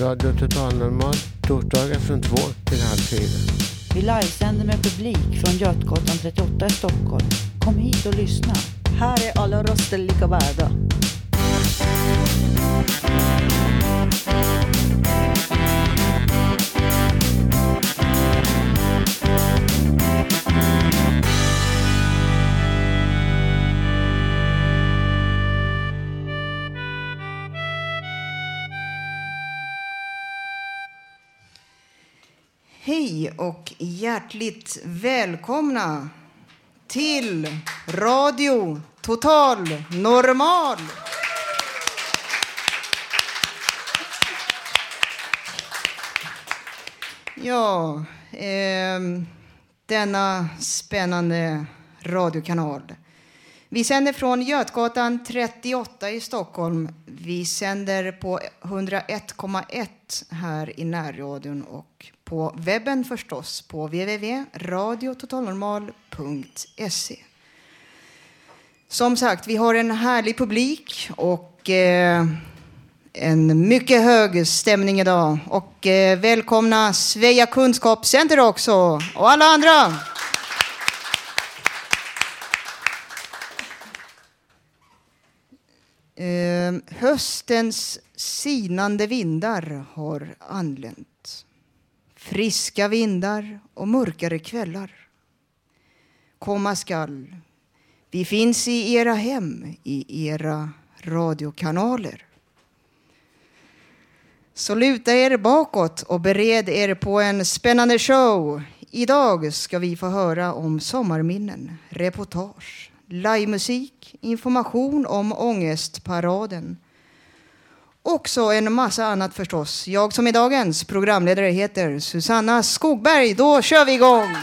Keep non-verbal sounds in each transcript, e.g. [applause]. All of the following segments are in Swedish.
Radio Total Normal, torsdagar från två till halv fyra. Vi livesänder med publik från Götgatan 38 i Stockholm. Kom hit och lyssna. Här är alla röster lika värda. Hej och hjärtligt välkomna till Radio Total Normal. Ja, eh, denna spännande radiokanal. Vi sänder från Götgatan 38 i Stockholm. Vi sänder på 101,1 här i närradion och på webben förstås på www.radiototalnormal.se. Som sagt, vi har en härlig publik och eh, en mycket hög stämning idag. Och eh, välkomna Sveja Kunskapscenter också och alla andra. Eh, höstens sinande vindar har anlänt. Friska vindar och mörkare kvällar. Komma skall. Vi finns i era hem, i era radiokanaler. Så luta er bakåt och bered er på en spännande show. Idag ska vi få höra om sommarminnen, reportage, livemusik, information om ångestparaden. Också en massa annat förstås. Jag som är dagens programledare heter Susanna Skogberg. Då kör vi igång!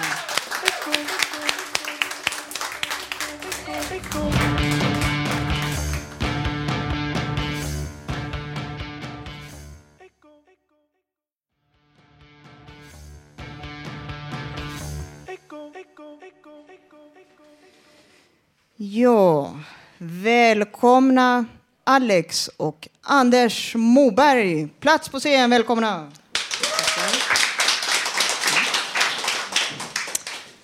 Ja, välkomna Alex och Anders Moberg. Plats på scen, välkomna.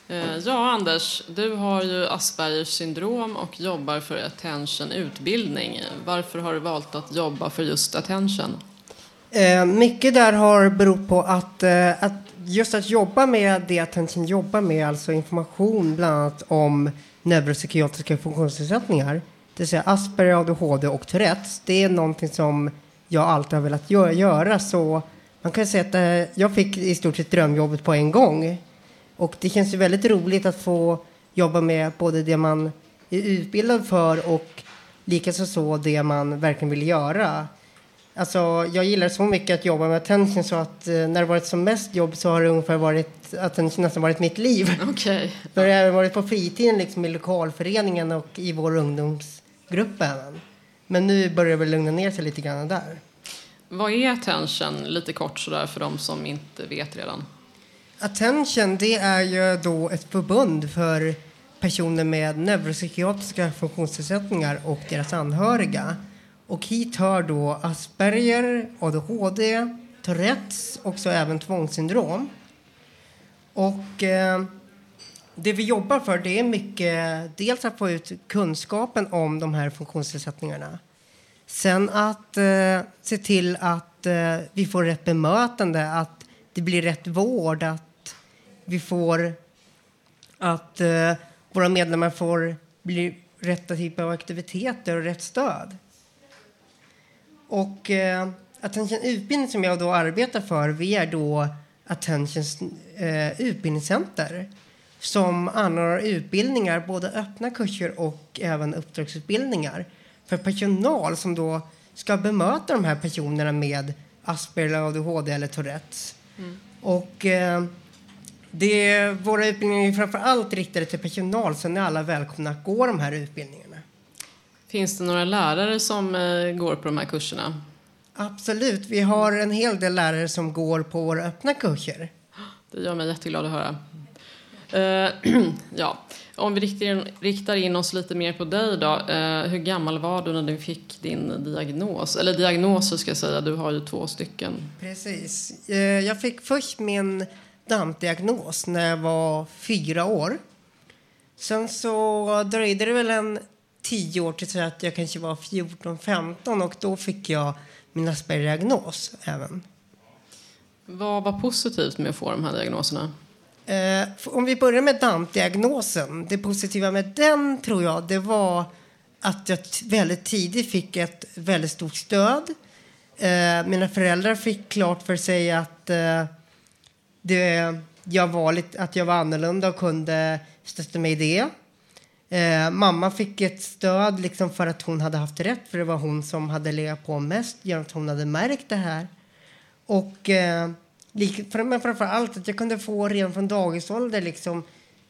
Eh, Ja, Anders, du har ju Aspergers syndrom och jobbar för Attention utbildning. Varför har du valt att jobba för just Attention? Eh, mycket där har berott på att, eh, att just att jobba med det Attention jobbar med, alltså information bland annat om neuropsykiatriska funktionsnedsättningar, det vill säga Asperger, ADHD och Tourettes, det är någonting som jag alltid har velat gö- göra. Så man kan säga att eh, jag fick i stort sett drömjobbet på en gång. Och det känns ju väldigt roligt att få jobba med både det man är utbildad för och likaså så det man verkligen vill göra. Alltså, jag gillar så mycket att jobba med attention så att eh, när det varit som mest jobb så har det ungefär varit attention nästan varit mitt liv. Okej. För jag har varit på fritiden liksom i lokalföreningen och i vår ungdomsgruppen. Men nu börjar det väl lugna ner sig lite grann där. Vad är Attention, lite kort sådär för de som inte vet redan? Attention, det är ju då ett förbund för personer med neuropsykiatriska funktionsnedsättningar och deras anhöriga. Och hit hör då Asperger, ADHD, Tourettes och så även tvångssyndrom. Och eh, det vi jobbar för det är mycket dels att få ut kunskapen om de här funktionsnedsättningarna. Sen att eh, se till att eh, vi får rätt bemötande, att det blir rätt vård, att vi får att eh, våra medlemmar får bli rätta typer av aktiviteter och rätt stöd. Och eh, Attention utbildning som jag då arbetar för, vi är då Attentions eh, utbildningscenter som anordnar utbildningar, både öppna kurser och även uppdragsutbildningar för personal som då ska bemöta de här personerna med Asperger, ADHD eller Tourettes. Och eh, det, våra utbildningar är framför allt riktade till personal, så ni är alla välkomna att gå de här utbildningarna. Finns det några lärare som eh, går på de här kurserna? Absolut, vi har en hel del lärare som går på våra öppna kurser. Det gör mig jätteglad att höra. Eh, [clears throat] ja, om vi riktar in, riktar in oss lite mer på dig då. Eh, hur gammal var du när du fick din diagnos? Eller diagnoser ska jag säga, du har ju två stycken. Precis. Eh, Jag fick först min DAMP-diagnos när jag var fyra år. Sen så dröjde det väl en tio år till så att jag kanske var 14-15 och då fick jag min Asperger-diagnos även. Vad var positivt med att få de här diagnoserna? Eh, om vi börjar med DAMP-diagnosen. Det positiva med den tror jag det var att jag väldigt tidigt fick ett väldigt stort stöd. Eh, mina föräldrar fick klart för sig att, eh, det, jag var lite, att jag var annorlunda och kunde stötta mig i det. Eh, mamma fick ett stöd liksom för att hon hade haft rätt för det var hon som hade legat på mest genom att hon hade märkt det här. Och eh, men framför allt att jag kunde få redan från dagisålder liksom,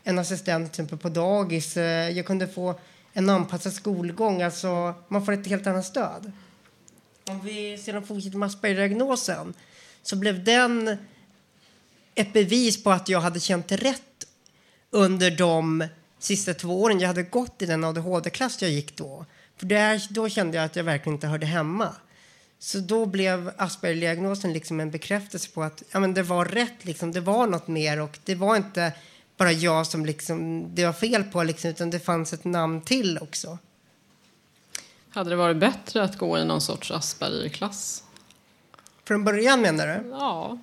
en assistent på dagis. Eh, jag kunde få en anpassad skolgång. Alltså, man får ett helt annat stöd. Om vi sedan fortsätter med Asperger-diagnosen så blev den ett bevis på att jag hade känt rätt under de sista två åren jag hade gått i den ADHD-klass jag gick då. För där, då kände jag att jag verkligen inte hörde hemma. Så då blev Asperger-diagnosen liksom en bekräftelse på att ja, men det var rätt, liksom, det var något mer och det var inte bara jag som liksom, det var fel på, liksom, utan det fanns ett namn till också. Hade det varit bättre att gå i någon sorts Asperger-klass? Från början menar du? Ja.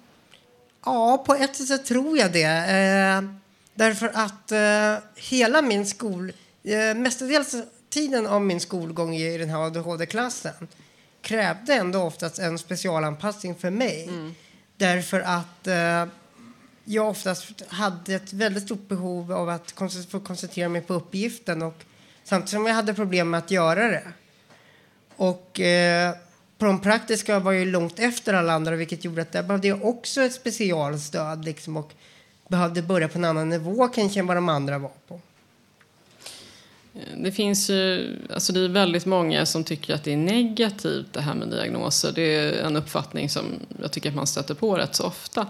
Ja, på ett sätt tror jag det. Eh, därför att eh, hela min skol... Eh, mestadels tiden av min skolgång i den här ADHD-klassen krävde ändå oftast en specialanpassning för mig. Därför att eh, jag oftast hade ett väldigt stort behov av att koncent- få koncentrera mig på uppgiften och samtidigt som jag hade problem med att göra det. Och eh, på de praktiska var jag ju långt efter alla andra vilket gjorde att där behövde jag också ett specialstöd liksom, och behövde börja på en annan nivå kanske än vad de andra var på. Det finns ju, alltså det är väldigt många som tycker att det är negativt det här med diagnoser. Det är en uppfattning som jag tycker att man stöter på rätt så ofta.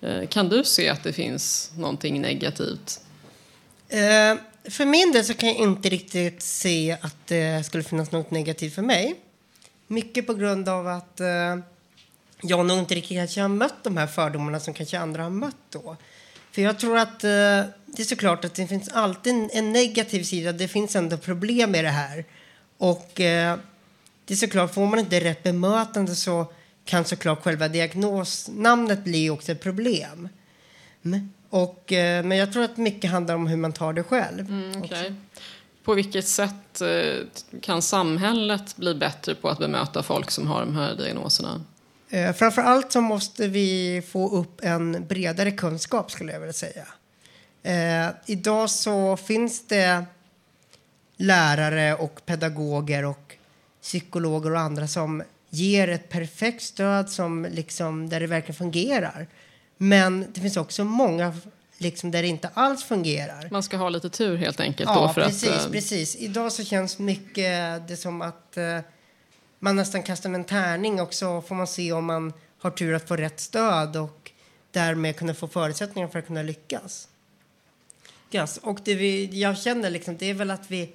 Eh, kan du se att det finns någonting negativt? Eh, för min del så kan jag inte riktigt se att det skulle finnas något negativt för mig. Mycket på grund av att eh, jag nog inte riktigt kanske har mött de här fördomarna som kanske andra har mött då. För jag tror att det är såklart att det finns alltid en, en negativ sida. Det finns ändå problem med det här. Och eh, det är såklart, får man inte rätt bemötande så kan såklart själva diagnosnamnet bli också ett problem. Mm. Och, eh, men jag tror att mycket handlar om hur man tar det själv. Mm, okej. På vilket sätt eh, kan samhället bli bättre på att bemöta folk som har de här diagnoserna? Eh, framför allt så måste vi få upp en bredare kunskap skulle jag vilja säga. Eh, idag så finns det lärare och pedagoger och psykologer och andra som ger ett perfekt stöd som liksom, där det verkligen fungerar. Men det finns också många liksom, där det inte alls fungerar. Man ska ha lite tur helt enkelt Ja, då för precis, att... eh, precis. Idag så känns mycket det som att eh, man nästan kastar med en tärning och så får man se om man har tur att få rätt stöd och därmed kunna få förutsättningar för att kunna lyckas. Yes. Och det vi, jag känner liksom, det är väl att vi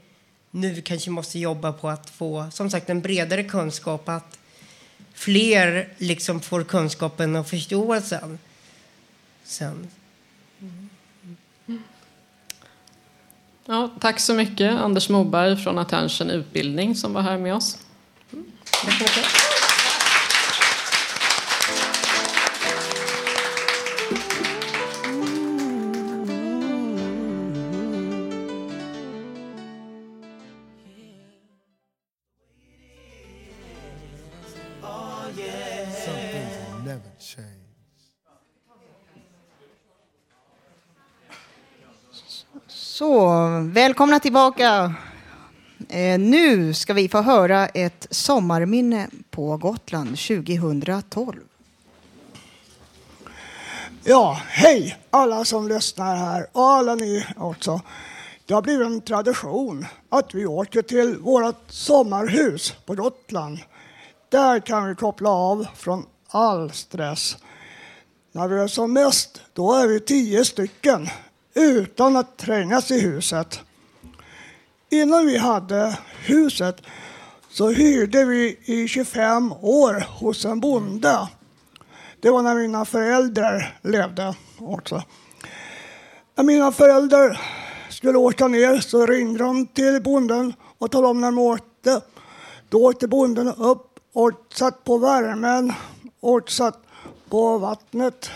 nu kanske måste jobba på att få som sagt en bredare kunskap, att fler liksom får kunskapen och förståelsen. Sen, Ja, tack så mycket Anders Moberg från Attention Utbildning som var här med oss. tack välkomna tillbaka. Eh, nu ska vi få höra ett sommarminne på Gotland 2012. Ja, hej alla som lyssnar här och alla ni också. Det har blivit en tradition att vi åker till vårt sommarhus på Gotland. Där kan vi koppla av från all stress. När vi är som mest, då är vi tio stycken utan att trängas i huset. Innan vi hade huset så hyrde vi i 25 år hos en bonde. Det var när mina föräldrar levde också. När mina föräldrar skulle åka ner så ringde de till bonden och talade om när de åkte. Då åkte bonden upp och satt på värmen och satt på vattnet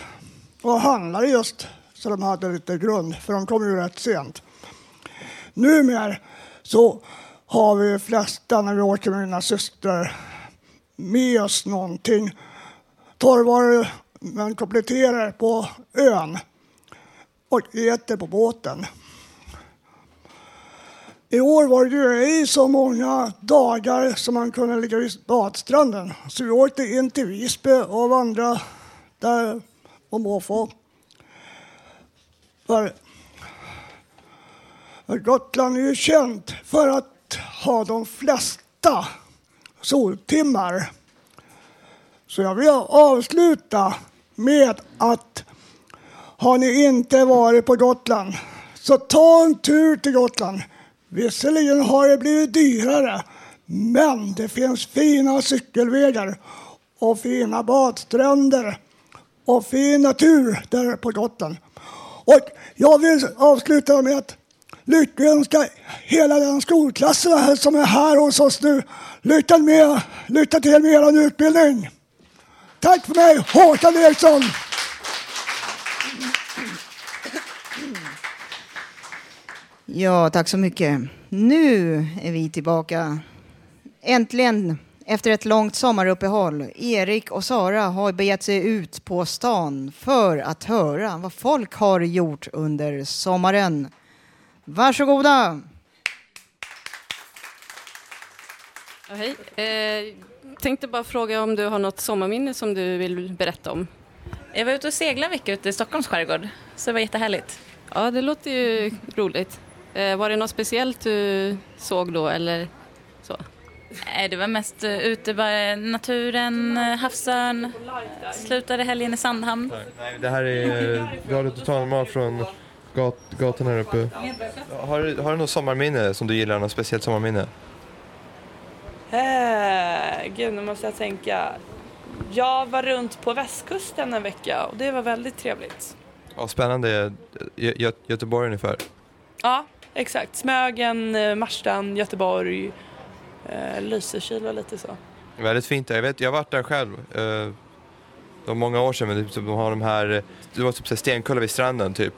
och handlade just så de hade lite grund, för de kom ju rätt sent. Numera så har vi flesta när vi åker med mina systrar med oss någonting. Torrvaror men kompletterar på ön och äter på båten. I år var det ju ej så många dagar som man kunde ligga vid badstranden. Så vi åkte in till Visby och vandrade där på måfå. För Gotland är ju känt för att ha de flesta soltimmar. Så jag vill avsluta med att har ni inte varit på Gotland så ta en tur till Gotland. Visserligen har det blivit dyrare men det finns fina cykelvägar och fina badstränder och fin natur där på Gotland. Och jag vill avsluta med att lyckönska hela den skolklassen som är här hos oss nu. Lycka, med, lycka till med er utbildning. Tack för mig, Håkan Eriksson. Ja, tack så mycket. Nu är vi tillbaka. Äntligen, efter ett långt sommaruppehåll. Erik och Sara har begett sig ut på stan för att höra vad folk har gjort under sommaren. Varsågoda! Ja, hej. Eh, tänkte bara fråga om du har något sommarminne som du vill berätta om? Jag var ute och seglade en vecka ute i Stockholms skärgård, så det var jättehärligt. Ja, det låter ju roligt. Eh, var det något speciellt du såg då eller så? Nej, det var mest uh, ute bara naturen, uh, havsön. Slutade helgen i Sandhamn. Nej, det här är uh, Radio Total Normal från gat, gatan här uppe. Har, du- har du något sommarminne som du gillar? Något speciellt sommarminne? Eh, gud, nu måste jag tänka. Jag var runt på västkusten en vecka och det var väldigt trevligt. Ja, spännande. Gö Gö Göteborg ungefär. Ja, exakt. Smögen, eh, Marstrand, Göteborg, eh, Lysekil och lite så. Väldigt fint där. Jag, vet, jag har varit där själv. Eh, det var många år sedan, men typ, de har de här, det var typ så här stenkullar vid stranden typ.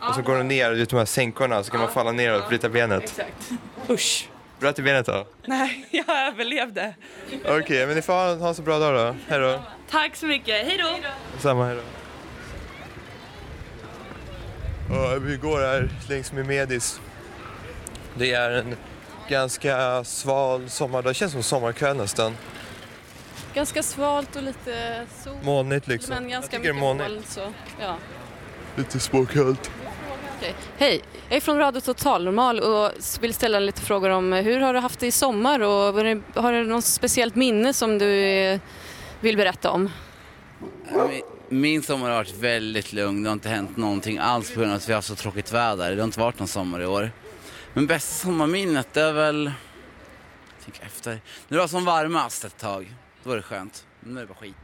Och så går de ner, är de här sänkorna, så kan man falla ner och bryta benet. Exakt. Usch. Bröt du benet då? Nej, jag överlevde. Okej, men ni får ha, ha en så bra dag då. Hej då. Tack så mycket. Hej då! Samma, hej då. Ja, vi går här längs med Medis. Det är en ganska sval sommardag. Det känns som sommarkväll nästan. Ganska svalt och lite sol. Molnigt liksom. Men ganska Jag tycker mycket det är molnigt. moln. Så, ja. Lite småkallt. Okej. Hej, jag är från Radio Total Normal och vill ställa lite frågor om eh, hur har du haft det i sommar och har du något speciellt minne som du eh, vill berätta om? Min- Min sommar har varit väldigt lugn. Det har inte hänt någonting alls på grund av att vi har så tråkigt väder. Det har inte varit någon sommar i år. Men bästa sommarminnet det är väl... Tänk efter. När det var som varmast ett tag. Då var det skönt. Men nu är det bara skit.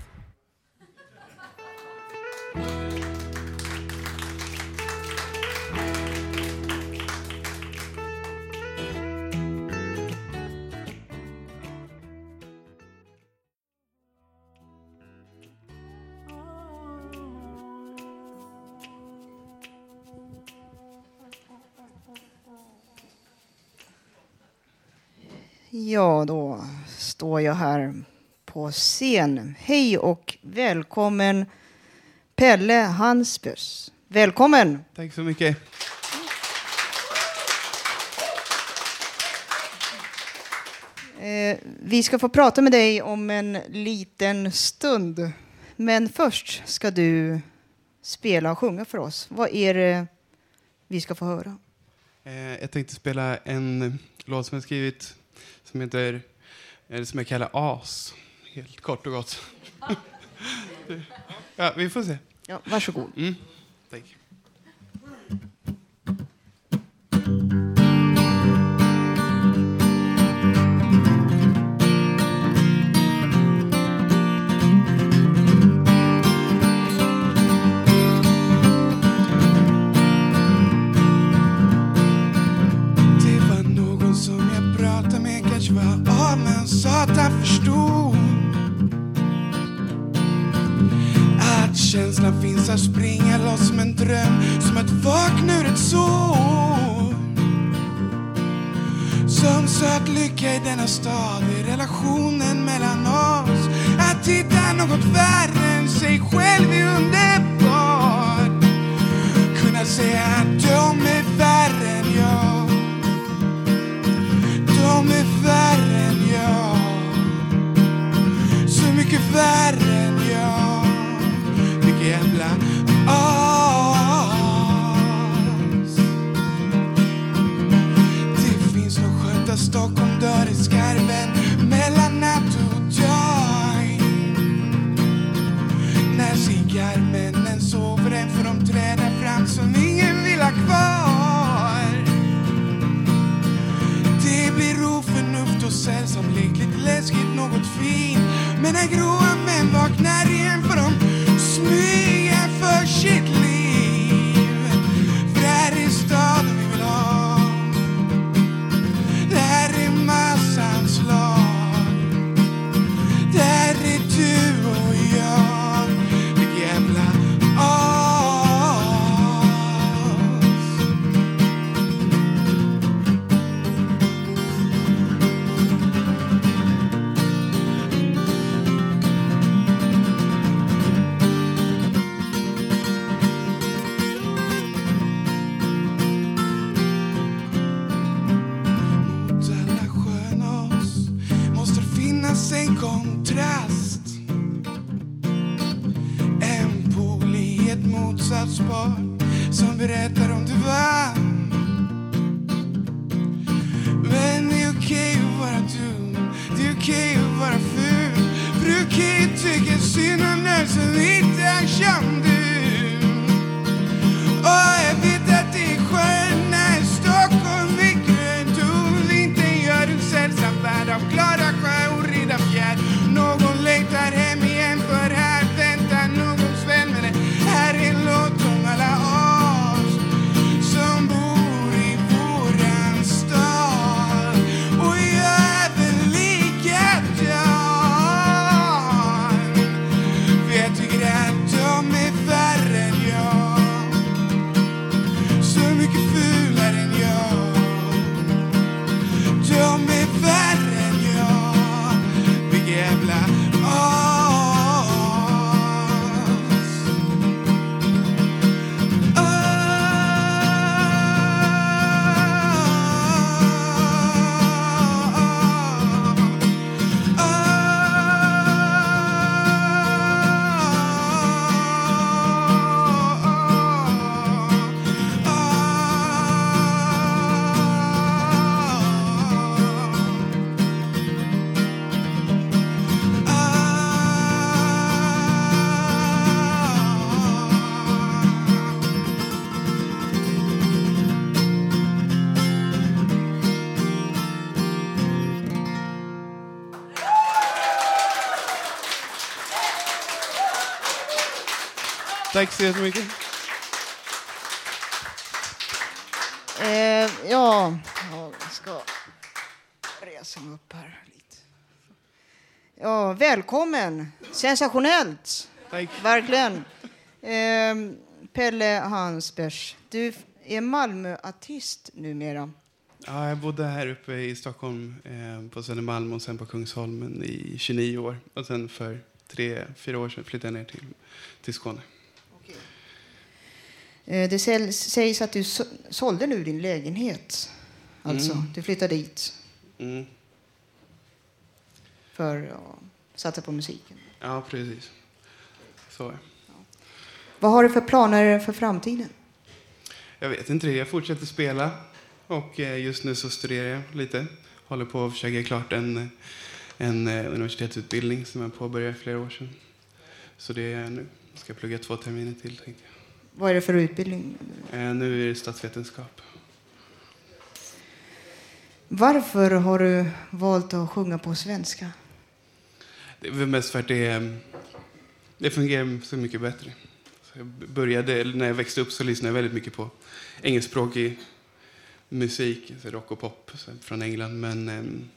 Ja, då står jag här på scen. Hej och välkommen Pelle Hansbus. Välkommen! Tack så mycket. Eh, vi ska få prata med dig om en liten stund. Men först ska du spela och sjunga för oss. Vad är det vi ska få höra? Eh, jag tänkte spela en låt som jag skrivit som heter, eller som jag kallar As. Helt kort och gott. [laughs] ja, vi får se. Ja, varsågod. Mm, tack. Dansar finns springa loss som en dröm Som att vakna ur ett sov Som söt lycka i denna stad i relationen mellan oss. Att hitta något värre än sig själv är underbart. Kunna säga att något Stockholm dör i skarven mellan natt och dag När cigarrmännen sover en får de träda fram som ingen vill ha kvar det blir oförnuft och sällsamhet, lite läskigt, något fint. Men när gråa män vaknar igen Tack så jättemycket. Eh, ja, jag ska resa mig upp här lite. Ja, välkommen! Sensationellt! Tack. Verkligen. Eh, Pelle Hansbergs, du är Malmöartist numera. Ja, jag bodde här uppe i Stockholm eh, på Södermalm och sen på Kungsholmen i 29 år. Och sen för tre, fyra år sedan flyttade jag ner till, till Skåne. Eh, det sägs att du så- sålde nu din lägenhet. Alltså, Mm. du flyttade dit Mm. för att satsa på musiken. Ja, precis. Så. Vad har du för planer för framtiden? Jag vet inte det. Jag fortsätter spela och eh, just nu så studerar jag lite. Håller på att försöka göra klart en, en eh, universitetsutbildning som jag påbörjade för flera år sedan. Så det är nu. Jag ska plugga två terminer till tänkte jag. Vad är det för utbildning? Eh, Nu är det statsvetenskap. Varför har du valt att sjunga på svenska? Det är mest för att det, är- det fungerar så mycket bättre. Så jag började, när jag växte upp så lyssnade jag väldigt mycket på engelskspråkig musik, så rock och pop så från England. Men ehm,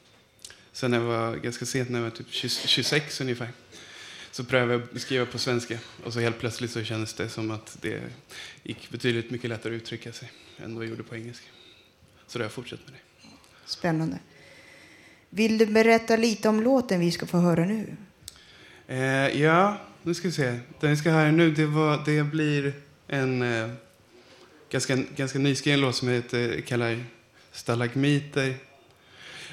sen när jag var ganska sent, när jag var typ 20 26 ungefär, så prövade jag att skriva på svenska. Och så helt plötsligt så kändes det som att det gick betydligt mycket lättare att uttrycka sig än vad jag gjorde på engelska. Så då har jag fortsatt med det. Spännande. Vill du berätta lite om låten vi ska få höra nu? Eh, ja, nu ska vi se. Den vi ska höra nu, det, var, det blir en eh, ganska, ganska nyskriven låt som heter, kallar Stalagmiter.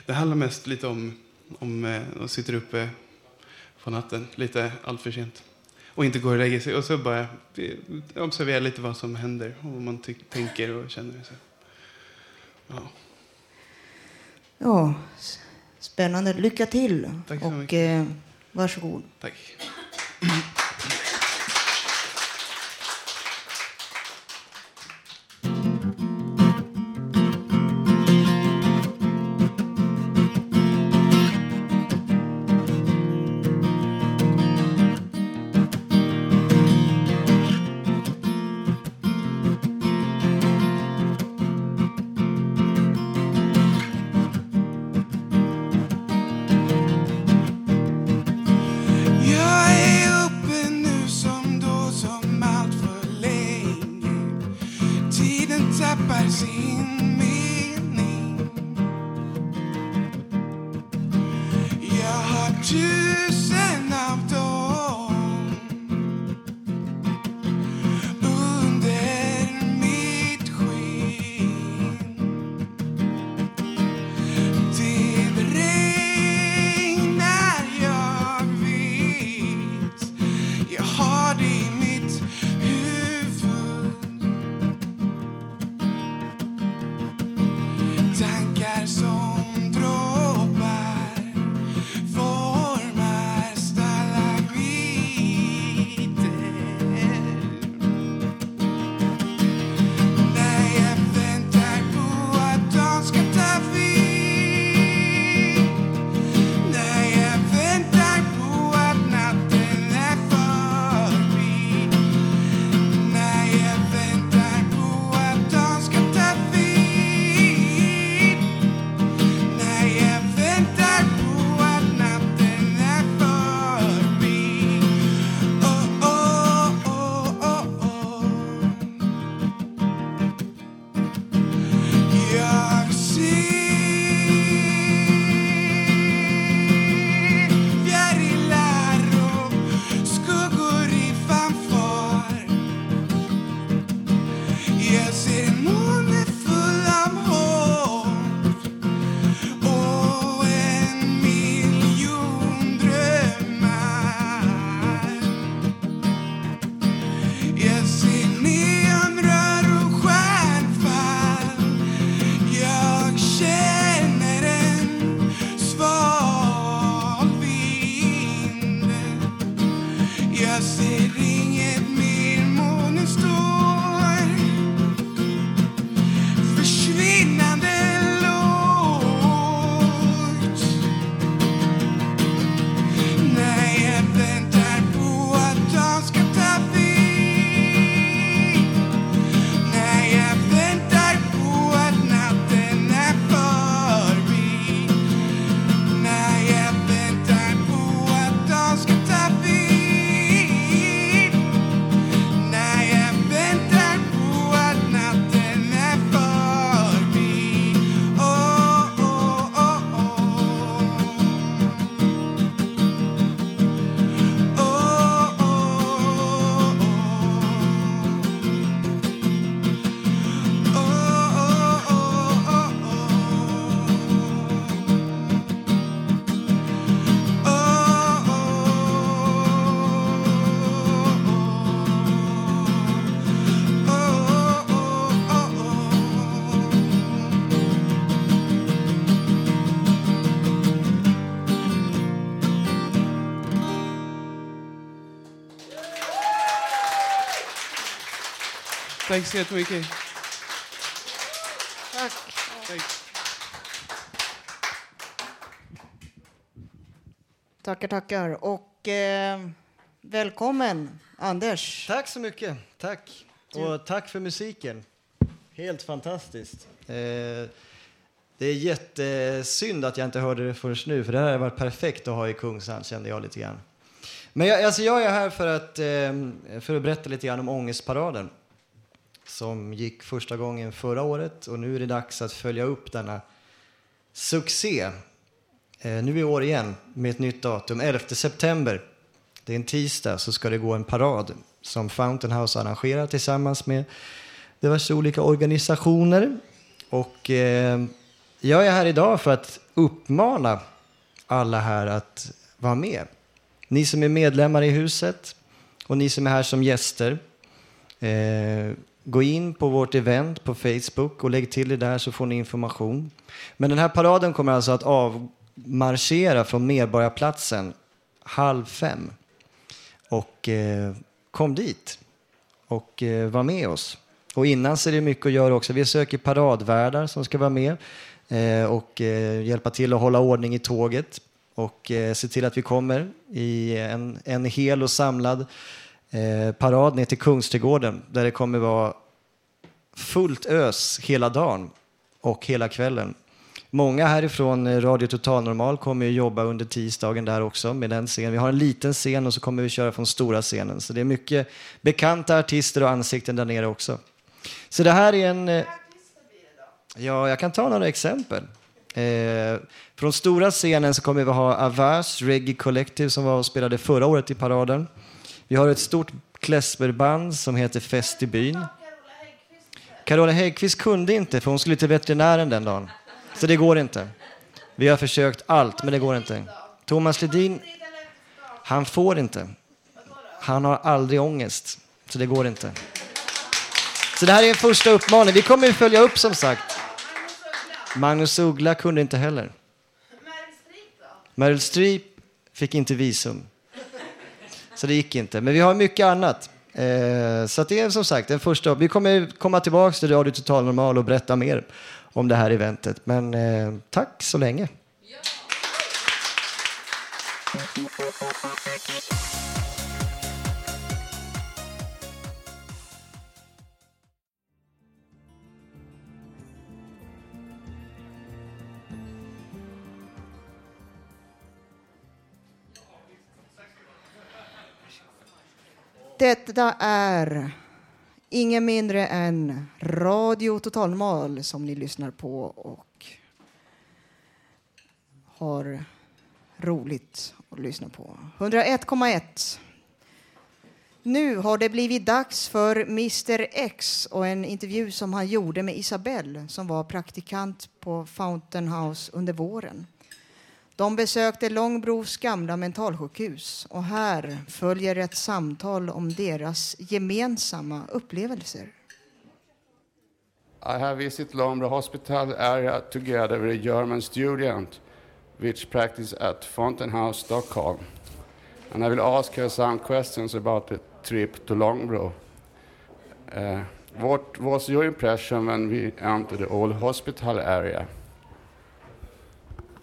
Det handlar mest lite om, om eh, att sitta uppe på natten, lite allt för sent. Och inte går och lägger sig. Och så bara observera lite vad som händer och vad man tänker och känner. Så. Ja. Ja, spännande. Lycka till. Tack så och mycket. eh, varsågod. Tack. Tack så jättemycket. Tack. Tack. Tackar, tackar. Och eh, välkommen, Anders. Tack så mycket. Tack. Och tack för musiken. Helt fantastiskt. Eh, det är jättesynd att jag inte hörde det först nu, för det här hade varit perfekt att ha i Kungsan, kände jag lite grann. Men jag, alltså jag är här för att, eh, för att berätta lite grann om Ångestparaden som gick första gången förra året och nu är det dags att följa upp denna succé. Eh, nu i år igen med ett nytt datum, 11 september. Det är en tisdag så ska det gå en parad som Fountain House arrangerar tillsammans med diverse olika organisationer. Och eh, jag är här idag för att uppmana alla här att vara med. Ni som är medlemmar i huset och ni som är här som gäster. Eh, gå in på vårt event på Facebook och lägg till det där så får ni information. Men den här paraden kommer alltså att avmarschera från Medborgarplatsen halv fem. Och eh, kom dit och eh, var med oss. Och innan så är det mycket att göra också. Vi söker paradvärdar som ska vara med eh, och eh, hjälpa till att hålla ordning i tåget och eh, se till att vi kommer i en, en hel och samlad eh, parad ner till Kungsträdgården där det kommer vara fullt ös hela dagen och hela kvällen. Många härifrån eh, Radio Total Normal kommer att jobba under tisdagen där också med den scenen. Vi har en liten scen och så kommer vi köra från stora scenen. Så det är mycket bekanta artister och ansikten där nere också. Så det här är en... eh, Ja, jag kan ta några exempel. Eh, från stora scenen så kommer vi ha Avars Reggae Collective som var och spelade förra året i paraden. Vi har ett stort klezmerband som heter Fest i byn. Carola Häggkvist kunde inte för hon skulle till veterinären den dagen. Så det går inte. Vi har försökt allt, men det går inte. Thomas Ledin, han får inte. Han har aldrig ångest, så det går inte. Så det här är en första uppmaning. Vi kommer ju följa upp som sagt. Magnus Uggla kunde inte heller. Meryl Streep fick inte visum. Så det gick inte. Men vi har mycket annat. Eh, så att det är som sagt den första. Vi kommer komma tillbaka till Radio Total Normal och berätta mer om det här eventet. Men eh, tack så länge. Detta är ingen mindre än Radio Totalmal som ni lyssnar på och har roligt att lyssna på. 101,1. Nu har det blivit dags för Mr X och en intervju som han gjorde med Isabelle som var praktikant på Fountain House under våren. De besökte Långbros gamla mentalsjukhus och här följer ett samtal om deras gemensamma upplevelser. I have visited Lombro Hospital area together with a German student which practice at Fountain House, Stockholm. And I will ask her some questions about the trip to Longbro. Uh, what was your impression when we entered the old hospital area?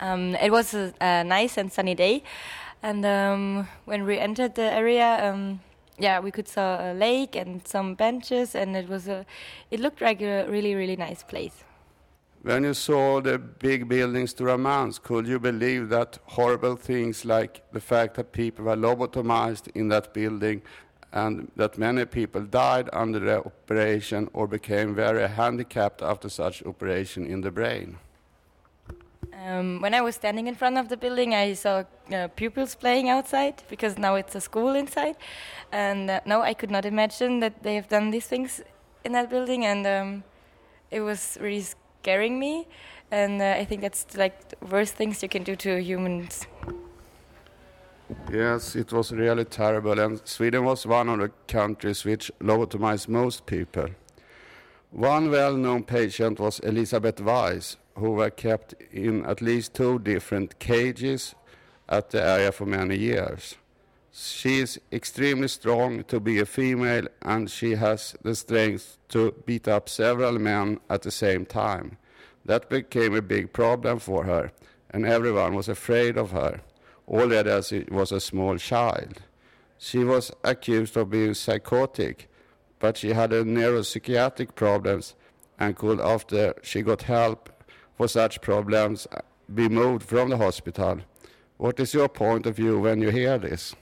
Um, it was a, a nice and sunny day, and um, when we entered the area, um, yeah, we could saw a lake and some benches, and it was a, it looked like a really really nice place. When you saw the big buildings to Ramans, could you believe that horrible things like the fact that people were lobotomized in that building and that many people died under the operation or became very handicapped after such operation in the brain? Um, when I was standing in front of the building, I saw uh, pupils playing outside because now it's a school inside. And uh, no, I could not imagine that they have done these things in that building, and um, it was really scaring me. And uh, I think that's like the worst things you can do to humans. Yes, it was really terrible, and Sweden was one of the countries which lobotomized most people. One well known patient was Elizabeth Weiss, who were kept in at least two different cages at the area for many years. She is extremely strong to be a female and she has the strength to beat up several men at the same time. That became a big problem for her and everyone was afraid of her, already as she was a small child. She was accused of being psychotic, but she had a neuropsychiatric problems and could, after she got help for such problems, be moved from the hospital. What is your point of view when you hear this?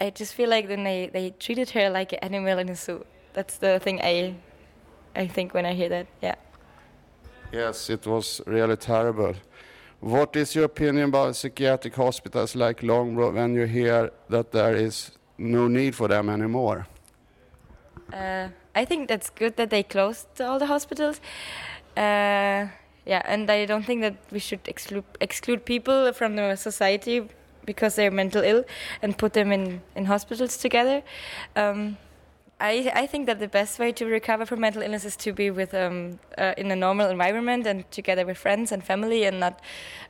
I just feel like then they, they treated her like an animal in a zoo. That's the thing I I think when I hear that. Yeah. Yes, it was really terrible. What is your opinion about psychiatric hospitals like Longbro when you hear that there is no need for them anymore? Uh, I think that's good that they closed all the hospitals. Uh, yeah, and I don't think that we should exclude exclude people from the society because they're mental ill and put them in, in hospitals together. Um, I, I think that the best way to recover from mental illness is to be with um, uh, in a normal environment and together with friends and family and not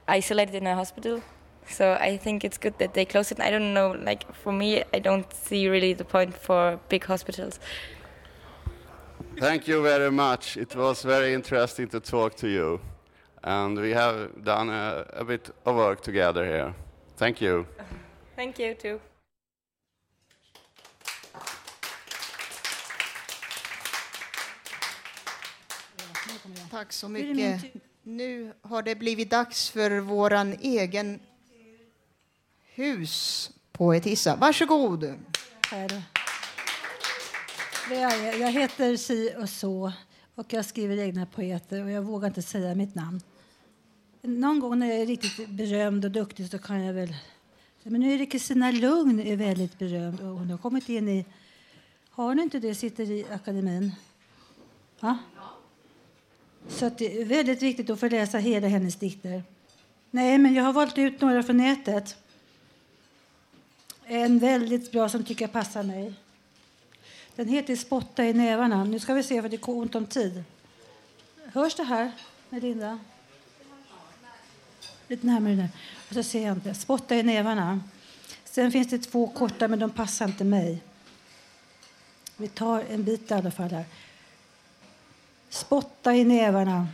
isolated in a hospital. So I think it's good that they close it. I don't know, like for me, I don't see really the point for big hospitals. Thank you very much. It was very interesting to talk to you. And we have done a, a bit of work together here. Thank you. Thank you too. Tack så mycket. Nu har det blivit dags för våran egen hus poetissa. Varsågod. Här. Det är jag. jag heter Si och så och jag skriver egna poeter och jag vågar inte säga mitt namn. Någon gång när jag är riktigt berömd och duktig så kan jag väl... Men nu är det Kristina Lugn är väldigt berömd och hon har kommit in i... Har ni inte det? Sitter i akademin. Va? Så att det är väldigt viktigt att få läsa hela hennes dikter. Nej, men jag har valt ut några från nätet. En väldigt bra som tycker jag passar mig. Den heter Spotta i nävarna. Nu ska vi se för det är ont om tid. Hörs det här, Melinda? Lite närmare nu. Och så ser jag inte. Spotta i nävarna. Sen finns det två korta, men de passar inte mig. Vi tar en bit i alla fall här. Spotta i nävarna.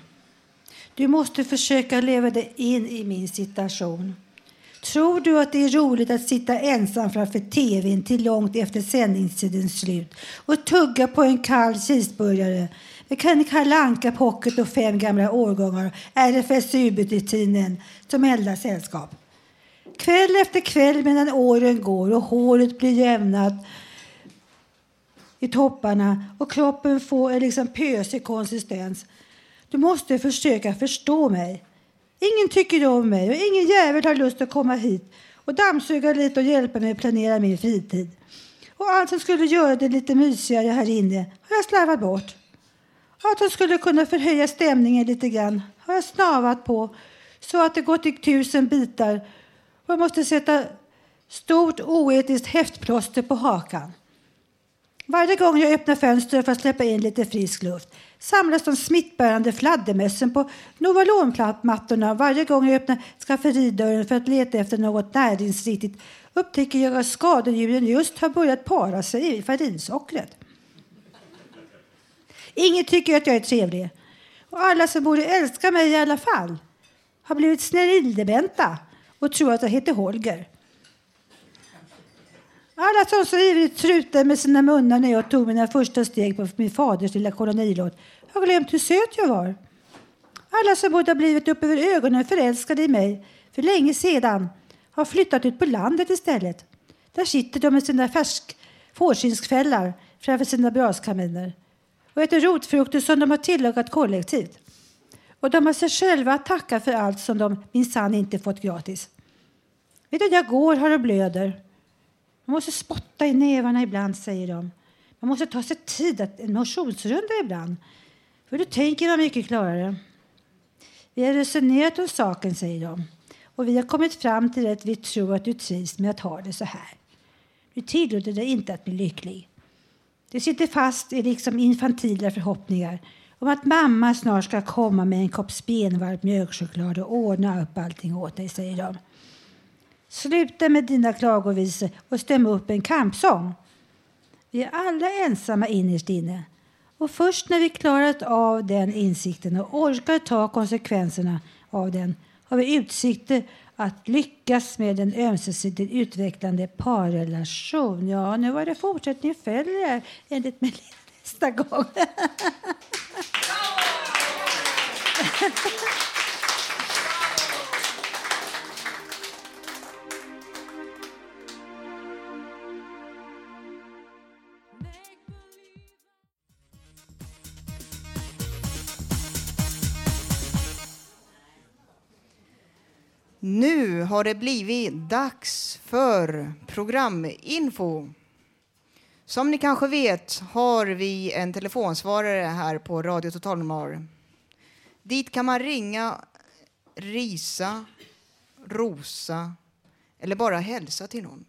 Du måste försöka leva dig in i min situation. Tror du att det är roligt att sitta ensam framför tvn till långt efter sändningstidens slut och tugga på en kall cheeseburgare med Kalle Anka Pocket och fem gamla årgångar RFSU-bulletinen som enda sällskap? Kväll efter kväll medan åren går och håret blir jämnat i topparna och kroppen får en liksom pösig konsistens. Du måste försöka förstå mig. Ingen tycker om mig och ingen jävel har lust att komma hit och dammsuga lite och hjälpa mig att planera min fritid. Och allt som skulle göra det lite mysigare här inne har jag slarvat bort. Allt som skulle kunna förhöja stämningen lite grann har jag snavat på så att det gått i tusen bitar och jag måste sätta stort oetiskt häftplåster på hakan. Varje gång jag öppnar fönstret för att släppa in lite frisk luft samlas de smittbärande fladdermössen på Novalonmattorna. Varje gång jag öppnar skafferidörren för att leta efter något näringsriktigt upptäcker jag att skadedjuren just har börjat para sig i farinsockret. Ingen tycker att jag är trevlig. Och alla som borde älska mig i alla fall har blivit snerildementa och tror att jag heter Holger. Alla som så ivrigt trutade med sina munnar när jag tog mina första steg på min faders lilla kolonilåt har glömt hur söt jag var. Alla som borde ha blivit upp över ögonen förälskade i mig för länge sedan har flyttat ut på landet istället. Där sitter de med sina färsk fårskinnsfällar framför sina braskaminer och äter rotfrukter som de har tillagat kollektivt. Och de har sig själva att tacka för allt som de minsann inte fått gratis. Medan jag går har och blöder. Man måste spotta i nävarna ibland, säger de. Man måste ta sig tid att en motionsrunda ibland. För då tänker man mycket klarare. Vi har resonerat om saken, säger de. Och vi har kommit fram till att vi tror att du trivs med att ha det så här. Du tillåter dig inte att bli lycklig. Du sitter fast i liksom infantila förhoppningar om att mamma snart ska komma med en kopp spenvarm mjölkchoklad och ordna upp allting åt dig, säger de. Sluta med dina klagovisor och stäm upp en kampsång. Vi är alla ensamma innerst inne. Och först när vi klarat av den insikten och orkar ta konsekvenserna av den har vi utsikter att lyckas med en ömsesidigt utvecklande parrelation. Ja, nu var det fortsättning följer enligt mig, nästa gång. [laughs] Nu har det blivit dags för programinfo. Som ni kanske vet har vi en telefonsvarare här på Radio Total Normal. Dit kan man ringa, risa, rosa eller bara hälsa till någon.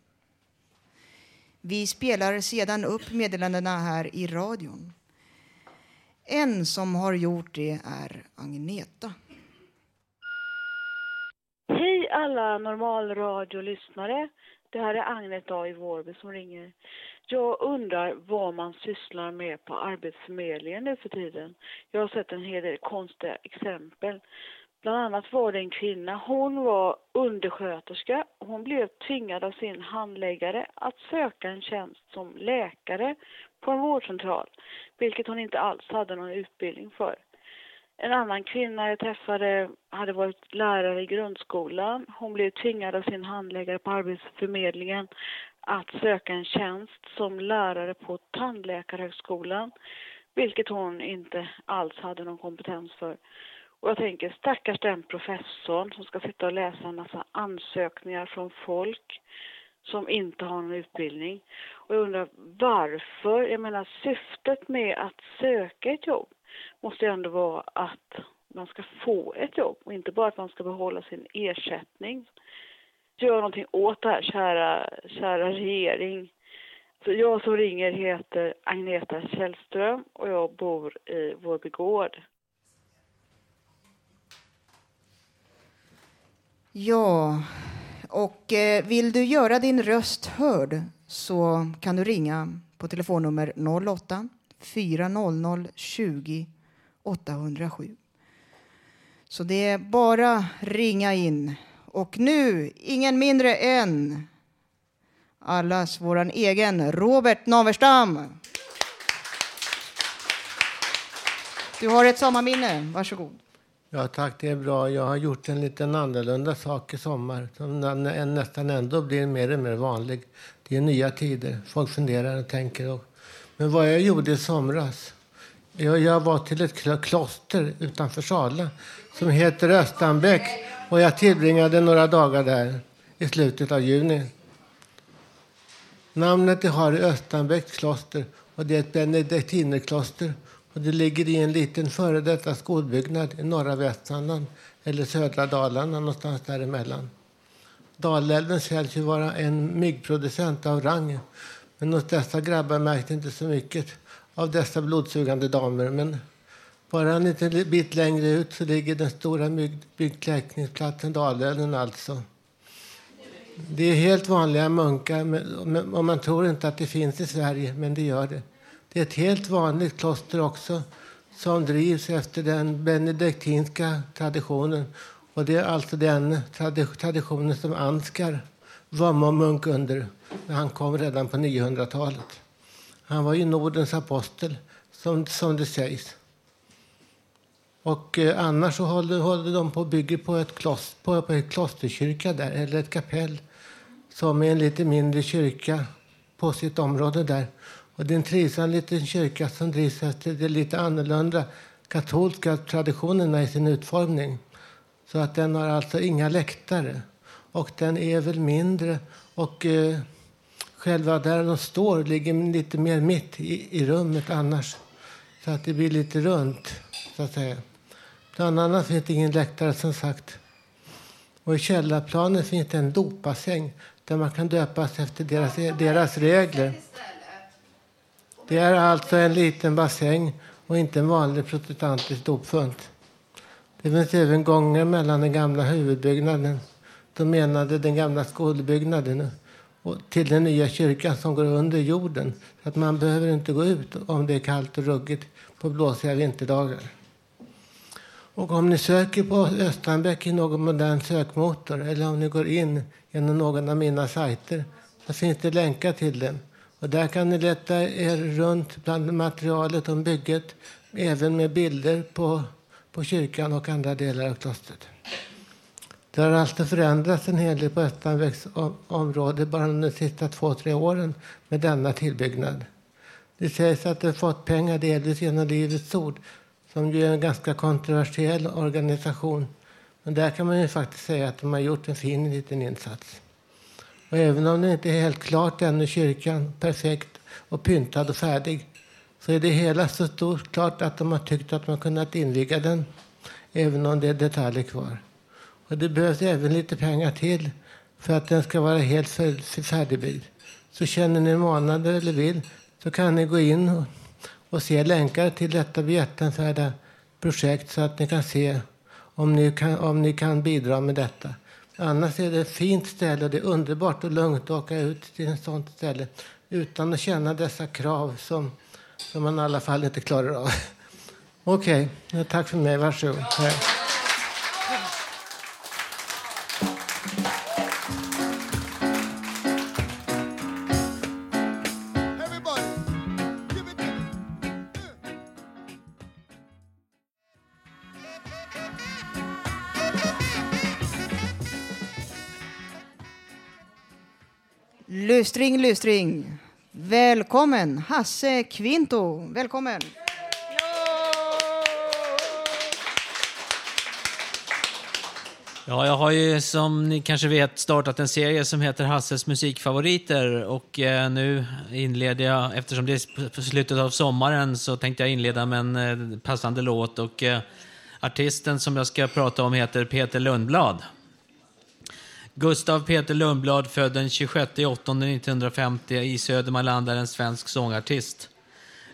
Vi spelar sedan upp meddelandena här i radion. En som har gjort det är Agneta. Hej alla normalradiolyssnare. Det här är Agneta i Vårby som ringer. Jag undrar vad man sysslar med på Arbetsförmedlingen nu för tiden. Jag har sett en hel del konstiga exempel. Bland annat var det en kvinna, hon var undersköterska. Hon blev tvingad av sin handläggare att söka en tjänst som läkare på en vårdcentral, vilket hon inte alls hade någon utbildning för. En annan kvinna jag träffade hade varit lärare i grundskolan. Hon blev tvingad av sin handläggare på Arbetsförmedlingen att söka en tjänst som lärare på Tandläkarhögskolan, vilket hon inte alls hade någon kompetens för. Och jag tänker stackars den professorn som ska sitta och läsa en massa ansökningar från folk som inte har någon utbildning. Och jag undrar varför? Jag menar syftet med att söka ett jobb måste ju ändå vara att man ska få ett jobb och inte bara att man ska behålla sin ersättning. Gör någonting åt det här, kära, kära regering. Så jag som ringer heter Agneta Källström och jag bor i Vårby gård. Ja, och eh, vill du göra din röst hörd så kan du ringa på telefonnummer 08 400 20 807. Så det är bara ringa in. Och nu ingen mindre än allas vår egen Robert Naverstam. Du har ett sommarminne. Varsågod. Ja tack, det är bra. Jag har gjort en liten annorlunda sak i sommar som nästan ändå blir mer och mer vanlig. Det är nya tider. Folk funderar och tänker. Och... Men vad jag gjorde i somras? Jag, jag var till ett kloster utanför Sala som heter Östanbäck och jag tillbringade några dagar där i slutet av juni. Namnet det har är Östanbäcks kloster och det är ett benediktinerkloster och det ligger i en liten före detta skolbyggnad i norra Västmanland eller södra Dalarna någonstans däremellan. Dalälven sägs ju vara en myggproducent av rang men hos dessa grabbar märkte inte så mycket av dessa blodsugande damer. Men bara en liten bit längre ut så ligger den stora byggkläckningsplatsen Dalälven alltså. Det är helt vanliga munkar och man tror inte att det finns i Sverige, men det gör det. Det är ett helt vanligt kloster också som drivs efter den benediktinska traditionen. Och det är alltså den tradi- traditionen som Ansgar var munk under han kom redan på 900-talet. Han var ju Nordens apostel, som, som det sägs. Och eh, annars så håller, håller de på och bygger på ett, kloster, på, på ett klosterkyrka där, eller ett kapell som är en lite mindre kyrka på sitt område där. Och det är en trivsam liten kyrka som drivs efter de lite annorlunda katolska traditionerna i sin utformning. Så att den har alltså inga läktare. Och den är väl mindre. Och eh, själva där de står ligger lite mer mitt i, i rummet annars. Så att det blir lite runt, så att säga. Bland annat finns det ingen läktare som sagt. Och i källarplanen finns det en dopbassäng där man kan döpas efter deras, deras regler. Det är alltså en liten bassäng och inte en vanlig protestantisk dopfunt. Det finns även gånger mellan den gamla huvudbyggnaden de menade den gamla skolbyggnaden och till den nya kyrkan som går under jorden. Så att man behöver inte gå ut om det är kallt och ruggigt på blåsiga vinterdagar. Och om ni söker på Östanbäck i någon modern sökmotor eller om ni går in genom någon av mina sajter så finns det länkar till den. Och där kan ni leta er runt bland materialet om bygget även med bilder på, på kyrkan och andra delar av klostret. Det har alltså förändrats en hel del på Östanvägs område bara de sista två, tre åren med denna tillbyggnad. Det sägs att det fått pengar delvis genom Livets Ord som ju är en ganska kontroversiell organisation. Men där kan man ju faktiskt säga att de har gjort en fin liten insats. Och även om det inte är helt klart ännu, kyrkan perfekt och pyntad och färdig, så är det hela så stort klart att de har tyckt att man kunnat inviga den, även om det är detaljer kvar. Och det behövs även lite pengar till för att den ska vara helt färdigbyggd. Så känner ni manade eller vill så kan ni gå in och, och se länkar till detta behjärtansvärda projekt så att ni kan se om ni kan, om ni kan bidra med detta. Annars är det ett fint ställe och det är underbart och lugnt att åka ut till ett sånt ställe utan att känna dessa krav som, som man i alla fall inte klarar av. [laughs] Okej, okay. tack för mig. Varsågod. Ja. Lystring, lystring. Välkommen, Hasse Kvinto. Välkommen. Ja, jag har ju som ni kanske vet startat en serie som heter Hasses musikfavoriter och eh, nu inleder jag, eftersom det är slutet av sommaren så tänkte jag inleda med en eh, passande låt och eh, artisten som jag ska prata om heter Peter Lundblad. Gustav Peter Lundblad, född den 26 1950 i Södermanland, är en svensk sångartist.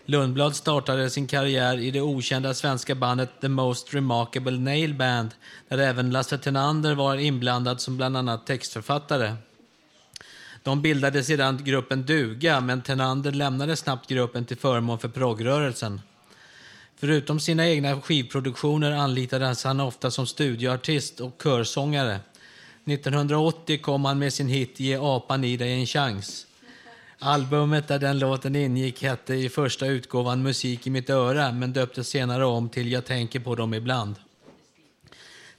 Lundblad startade sin karriär i det okända svenska bandet The Most Remarkable Nail Band, där även Lasse Tenander var inblandad som bland annat textförfattare. De bildade sedan gruppen Duga, men Tenander lämnade snabbt gruppen till förmån för proggrörelsen. Förutom sina egna skivproduktioner anlitades han ofta som studioartist och körsångare. 1980 kom han med sin hit Ge apan i dig en chans. Albumet där den låten ingick hette i första utgåvan Musik i mitt öra men döptes senare om till Jag tänker på dem ibland.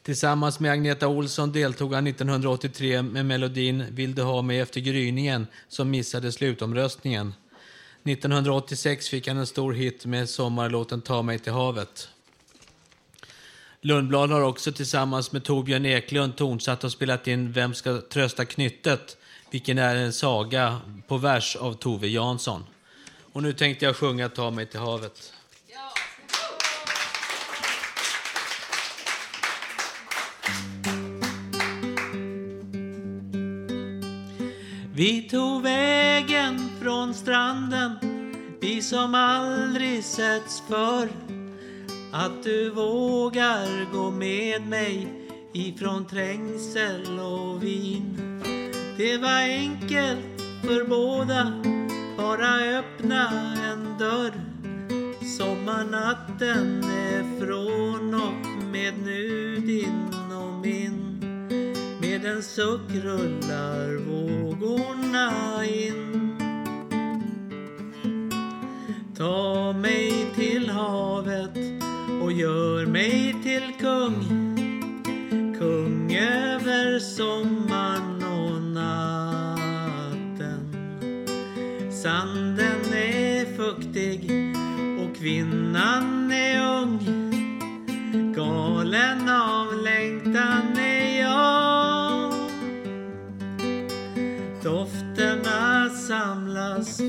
Tillsammans med Agneta Olsson deltog han 1983 med melodin Vill du ha mig efter gryningen som missade slutomröstningen. 1986 fick han en stor hit med sommarlåten Ta mig till havet. Lundblad har också tillsammans med Torbjörn Eklund tonsatt och spelat in Vem ska trösta knyttet? Vilken är en saga på vers av Tove Jansson. Och nu tänkte jag sjunga Ta mig till havet. Vi tog vägen från stranden, vi som aldrig setts förr att du vågar gå med mig ifrån trängsel och vin. Det var enkelt för båda, bara öppna en dörr. Sommarnatten är från och med nu din och min. Med en suck rullar vågorna in. Ta mig till havet och gör mig till kung. Kung över sommaren och natten. Sanden är fuktig och kvinnan är ung. Galen av längtan är jag. Dofterna samlas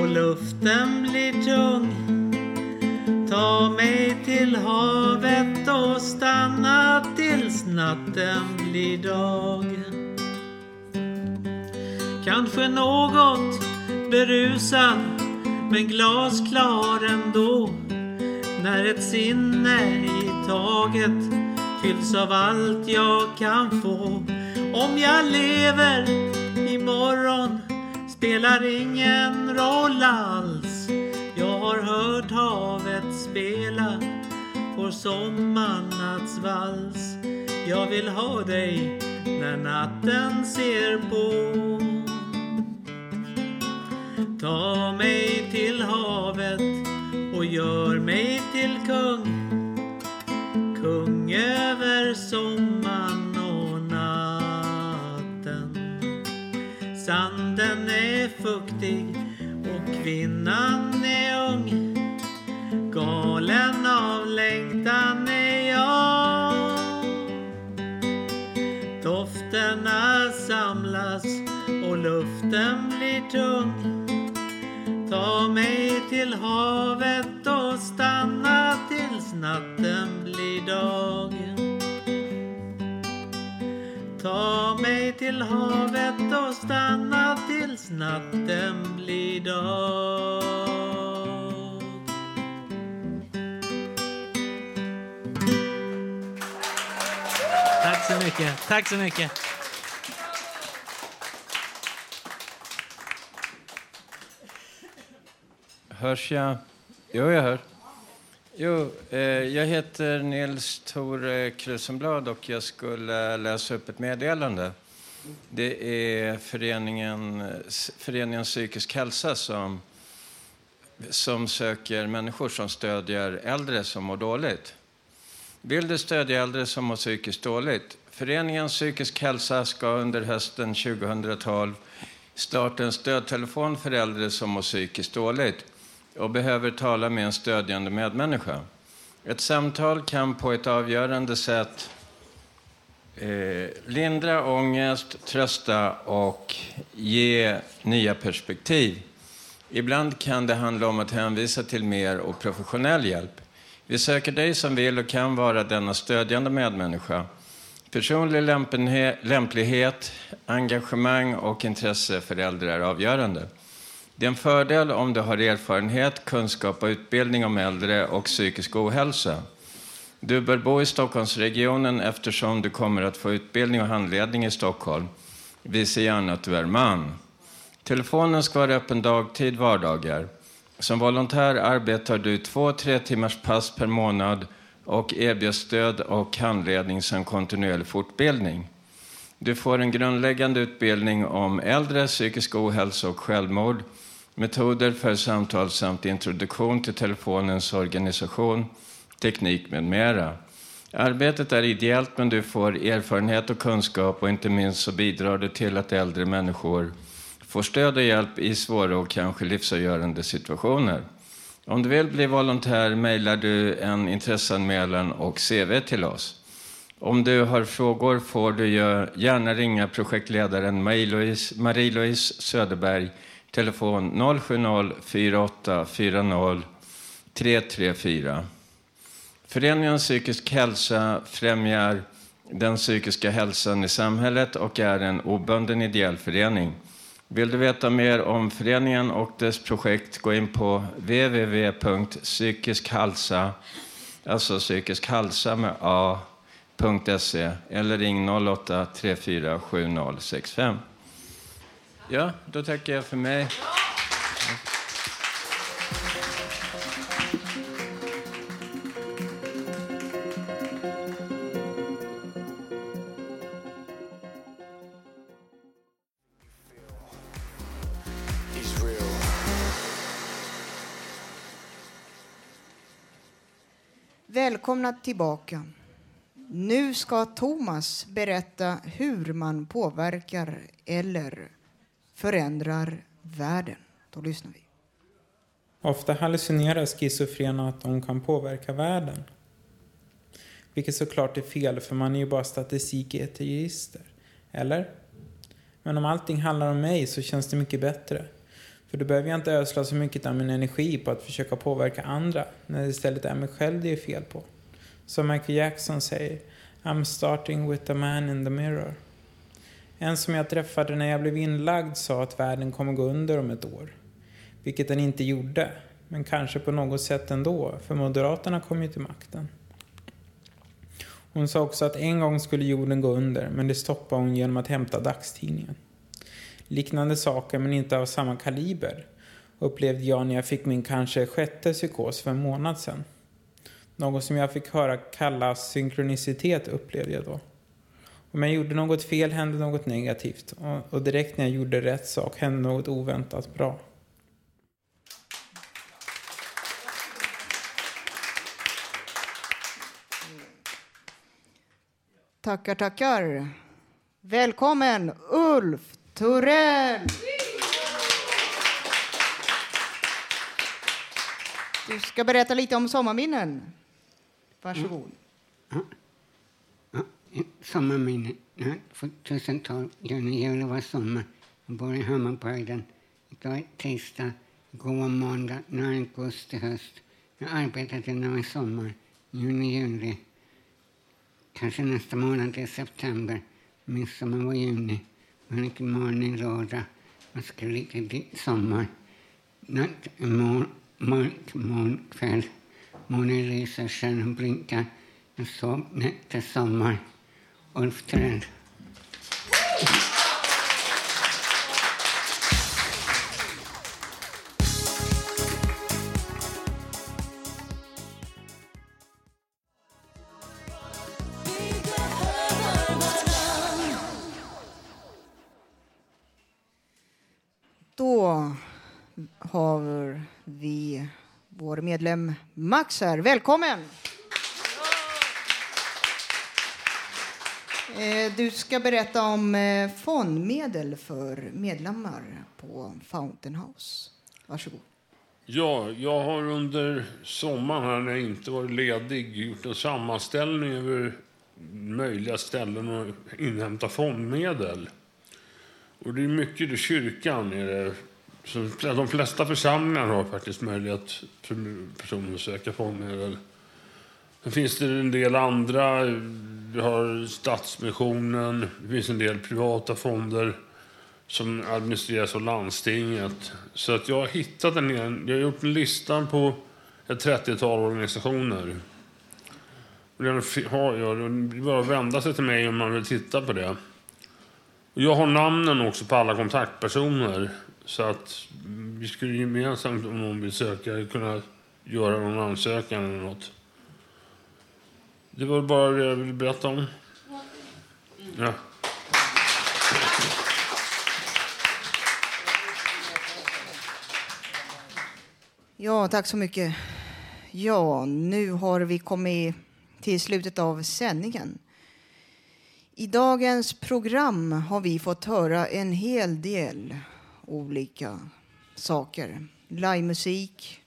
och luften blir tung. Ta mig till havet och stanna tills natten blir dag. Kanske något berusad men glasklar ändå. När ett sinne i taget fylls av allt jag kan få Om jag lever imorgon spelar ingen roll alls. Hört havet spela vår sommarnattsvals. Jag vill ha dig när natten ser på. Ta mig till havet och gör mig till kung. Kung över sommaren och natten. Sanden är fuktig kvinnan är ung. Galen av längtan är jag. Dofterna samlas och luften blir tung. Ta mig till havet och stanna tills natten blir dag. Ta mig till havet och stanna tills natten blir dag. Tack så mycket. Tack så mycket. Hörs jag? Jo, jag hör. Jo, eh, jag heter Nils Tore eh, Krusenblad och jag skulle läsa upp ett meddelande. Det är föreningen, föreningen Psykisk hälsa som, som söker människor som stödjer äldre som mår dåligt. Vill du stödja äldre som mår psykiskt dåligt? Föreningen Psykisk hälsa ska under hösten 2012 starta en stödtelefon för äldre som mår psykiskt dåligt och behöver tala med en stödjande medmänniska. Ett samtal kan på ett avgörande sätt eh, lindra ångest, trösta och ge nya perspektiv. Ibland kan det handla om att hänvisa till mer och professionell hjälp. Vi söker dig som vill och kan vara denna stödjande medmänniska. Personlig lämplighet, engagemang och intresse för äldre är avgörande. Det är en fördel om du har erfarenhet, kunskap och utbildning om äldre och psykisk ohälsa. Du bör bo i Stockholmsregionen eftersom du kommer att få utbildning och handledning i Stockholm. Visa gärna att du är man. Telefonen ska vara öppen dagtid vardagar. Som volontär arbetar du två tre timmars pass per månad och erbjuds stöd och handledning som kontinuerlig fortbildning. Du får en grundläggande utbildning om äldre, psykisk ohälsa och självmord, metoder för samtal samt introduktion till telefonens organisation, teknik med mera. Arbetet är ideellt men du får erfarenhet och kunskap och inte minst så bidrar det till att äldre människor får stöd och hjälp i svåra och kanske livsavgörande situationer. Om du vill bli volontär mejlar du en intresseanmälan och CV till oss. Om du har frågor får du gärna ringa projektledaren Marie-Louise Söderberg, telefon 070 48 40 334. Föreningen Psykisk hälsa främjar den psykiska hälsan i samhället och är en obunden ideell förening. Vill du veta mer om föreningen och dess projekt, gå in på www.psykiskhalsa, alltså psykisk halsa med a.se eller ring 08 34 7065. Ja, då tackar jag för mig. Välkomna tillbaka. Nu ska Thomas berätta hur man påverkar eller förändrar världen. Då lyssnar vi. Ofta hallucinerar schizofrena att de kan påverka världen. Vilket såklart är fel, för man är ju bara statistik i. Eller? Men om allting handlar om mig så känns det mycket bättre. För då behöver jag inte ödsla så mycket av min energi på att försöka påverka andra, när det istället är mig själv det är fel på. Som Michael Jackson säger, I'm starting with the man in the mirror. En som jag träffade när jag blev inlagd sa att världen kommer gå under om ett år. Vilket den inte gjorde, men kanske på något sätt ändå, för Moderaterna kom ju till makten. Hon sa också att en gång skulle jorden gå under, men det stoppade hon genom att hämta dagstidningen. Liknande saker, men inte av samma kaliber, upplevde jag när jag fick min kanske sjätte psykos för en månad sedan. Något som jag fick höra kallas synkronicitet upplevde jag då. Om jag gjorde något fel hände något negativt och, och direkt när jag gjorde rätt sak hände något oväntat bra. Tackar, tackar. Välkommen Ulf Torell! Du ska berätta lite om sommarminnen. Varsågod. Sommarminne. Ja, 2012, juni, juli var sommar. Jag bor i Hammarbyhöjden. Idag är tisdag, igår var måndag, nu är augusti, höst. Jag har arbetat i sommar, juni, juli. Kanske nästa månad är september. Midsommar var juni. Mörk morgon, lördag. Man ska riktigt sommar. Natt, mor, mörk morgonkväll. Månen lyser, stjärnan blinkar. Jag sov nätter, sommar. Ulf Törell. Då har vi vår medlem Max här. Välkommen! Eh, du ska berätta om eh, fondmedel för medlemmar på Fountain House. Varsågod. Ja, jag har under sommaren här när jag inte varit ledig gjort en sammanställning över möjliga ställen att inhämta fondmedel. Och det är mycket i kyrkan. Är det. Så de flesta församlingar har faktiskt möjlighet för personer att söka fondmedel. Sen finns det en del andra. Vi har Stadsmissionen. Det finns en del privata fonder som administreras av landstinget. Så att jag har hittat en, jag har gjort en lista på ett 30-tal organisationer. Den har jag. Det är bara att vända sig till mig om man vill titta på det. Jag har namnen också på alla kontaktpersoner. Så att vi skulle gemensamt, om någon vill söka, kunna göra någon ansökan eller något. Det var bara det jag ville berätta om. Ja. Ja, tack så mycket. Ja, nu har vi kommit till slutet av sändningen. I dagens program har vi fått höra en hel del olika saker. Livemusik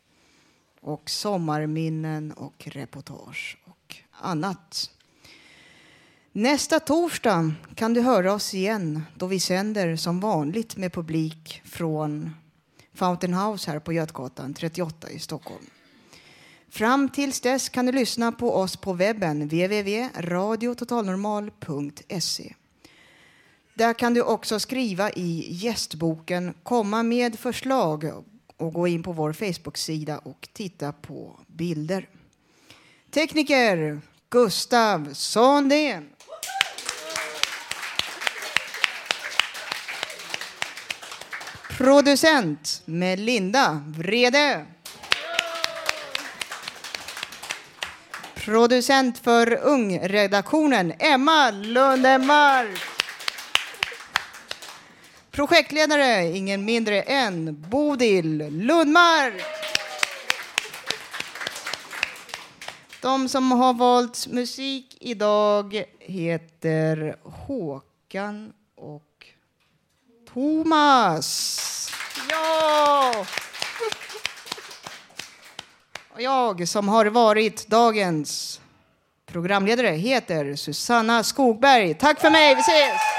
och sommarminnen och reportage och annat. Nästa torsdag kan du höra oss igen då vi sänder som vanligt med publik från Fountain House här på Götgatan 38 i Stockholm. Fram tills dess kan du lyssna på oss på webben www.radiototalnormal.se. Där kan du också skriva i gästboken Komma med förslag och gå in på vår Facebook-sida och titta på bilder. Tekniker Gustav Sondén. Producent Melinda Vrede. Producent för Ungredaktionen Emma Lundemark. Projektledare ingen mindre än Bodil Lundmark. De som har valt musik idag heter Håkan och Thomas. Ja! Och jag som har varit dagens programledare heter Susanna Skogberg. Tack för mig, vi ses!